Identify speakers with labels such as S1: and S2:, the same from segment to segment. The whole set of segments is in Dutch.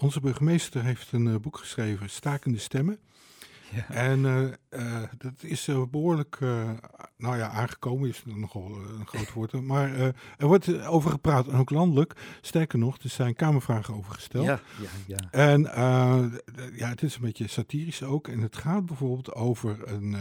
S1: onze burgemeester heeft een eh, boek geschreven, Stakende Stemmen. Ja. En uh, dat is behoorlijk, nou ja, aangekomen is nogal een groot woord. Maar er wordt over gepraat, en ook landelijk. Sterker nog, er zijn kamervragen over gesteld. Ja, ja, ja. En ja, het is een beetje satirisch ook. En het gaat bijvoorbeeld over een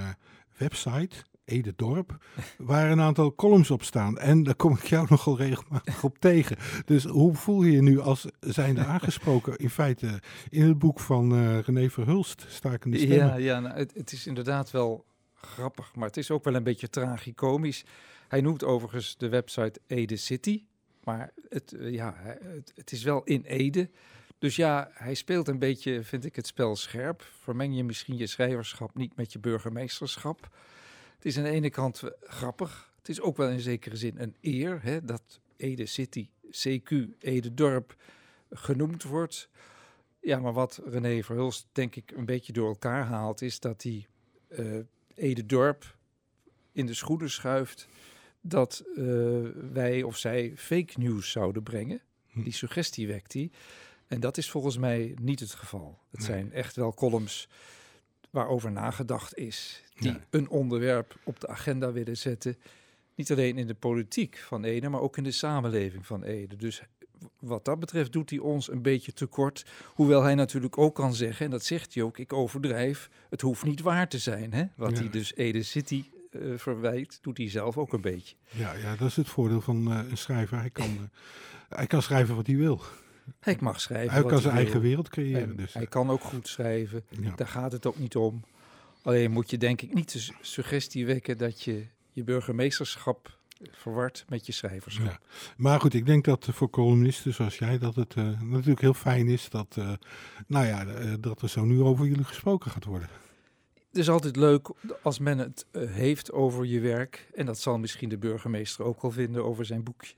S1: website Ede Dorp, waar een aantal columns op staan. En daar kom ik jou nogal regelmatig op tegen. Dus hoe voel je je nu als zijnde aangesproken in feite in het boek van uh, René Verhulst, Stakende Stemmen?
S2: Ja, ja nou, het, het, is inderdaad wel grappig, maar het is ook wel een beetje tragicomisch. Hij noemt overigens de website Ede City, maar het, eh, ja, het, het is wel in Ede. Dus ja, hij speelt een beetje, vind ik, het spel scherp. Vermeng je misschien je schrijverschap niet met je burgemeesterschap. Het is aan de ene kant grappig. Het is ook wel in zekere zin een eer hè, dat Ede City, CQ, Ede Dorp genoemd wordt. Ja, maar wat René Verhulst denk ik een beetje door elkaar haalt, is dat hij uh, Ede Dorp in de schoenen schuift dat eh, wij of zij fake news zouden brengen. Hm. Die suggestie wekt hij. En dat is volgens mij niet het geval. Het zijn echt wel columns waarover nagedacht is, die een onderwerp op de agenda willen zetten. Niet alleen in de politiek van Ede, maar ook in de samenleving van Ede. Dus wat dat betreft doet hij ons een beetje tekort. Hoewel hij natuurlijk ook kan zeggen, en dat zegt hij ook, ik overdrijf, het hoeft niet waar te zijn. Hè? Wat hij dus Ede City uh, verwijt, doet hij zelf ook een beetje.
S1: Ja, ja dat is het voordeel van uh, een schrijver. Hij kan, uh, hij kan schrijven wat hij wil.
S2: Hij mag schrijven.
S1: Hij kan zijn eigen wereld creëren. dus.
S2: Hij kan ook goed schrijven. Daar gaat het ook niet om. Alleen moet je denk ik niet de suggestie wekken dat je je burgemeesterschap verward met je schrijverschap. Ja.
S1: Maar goed, ik denk dat voor columnisten zoals jij dat het uh, natuurlijk heel fijn is dat, uh, nou ja, uh, dat er zo nu over jullie gesproken gaat worden.
S2: Het is altijd leuk als men het heeft over je werk. En dat zal misschien de burgemeester ook wel vinden over zijn boekje.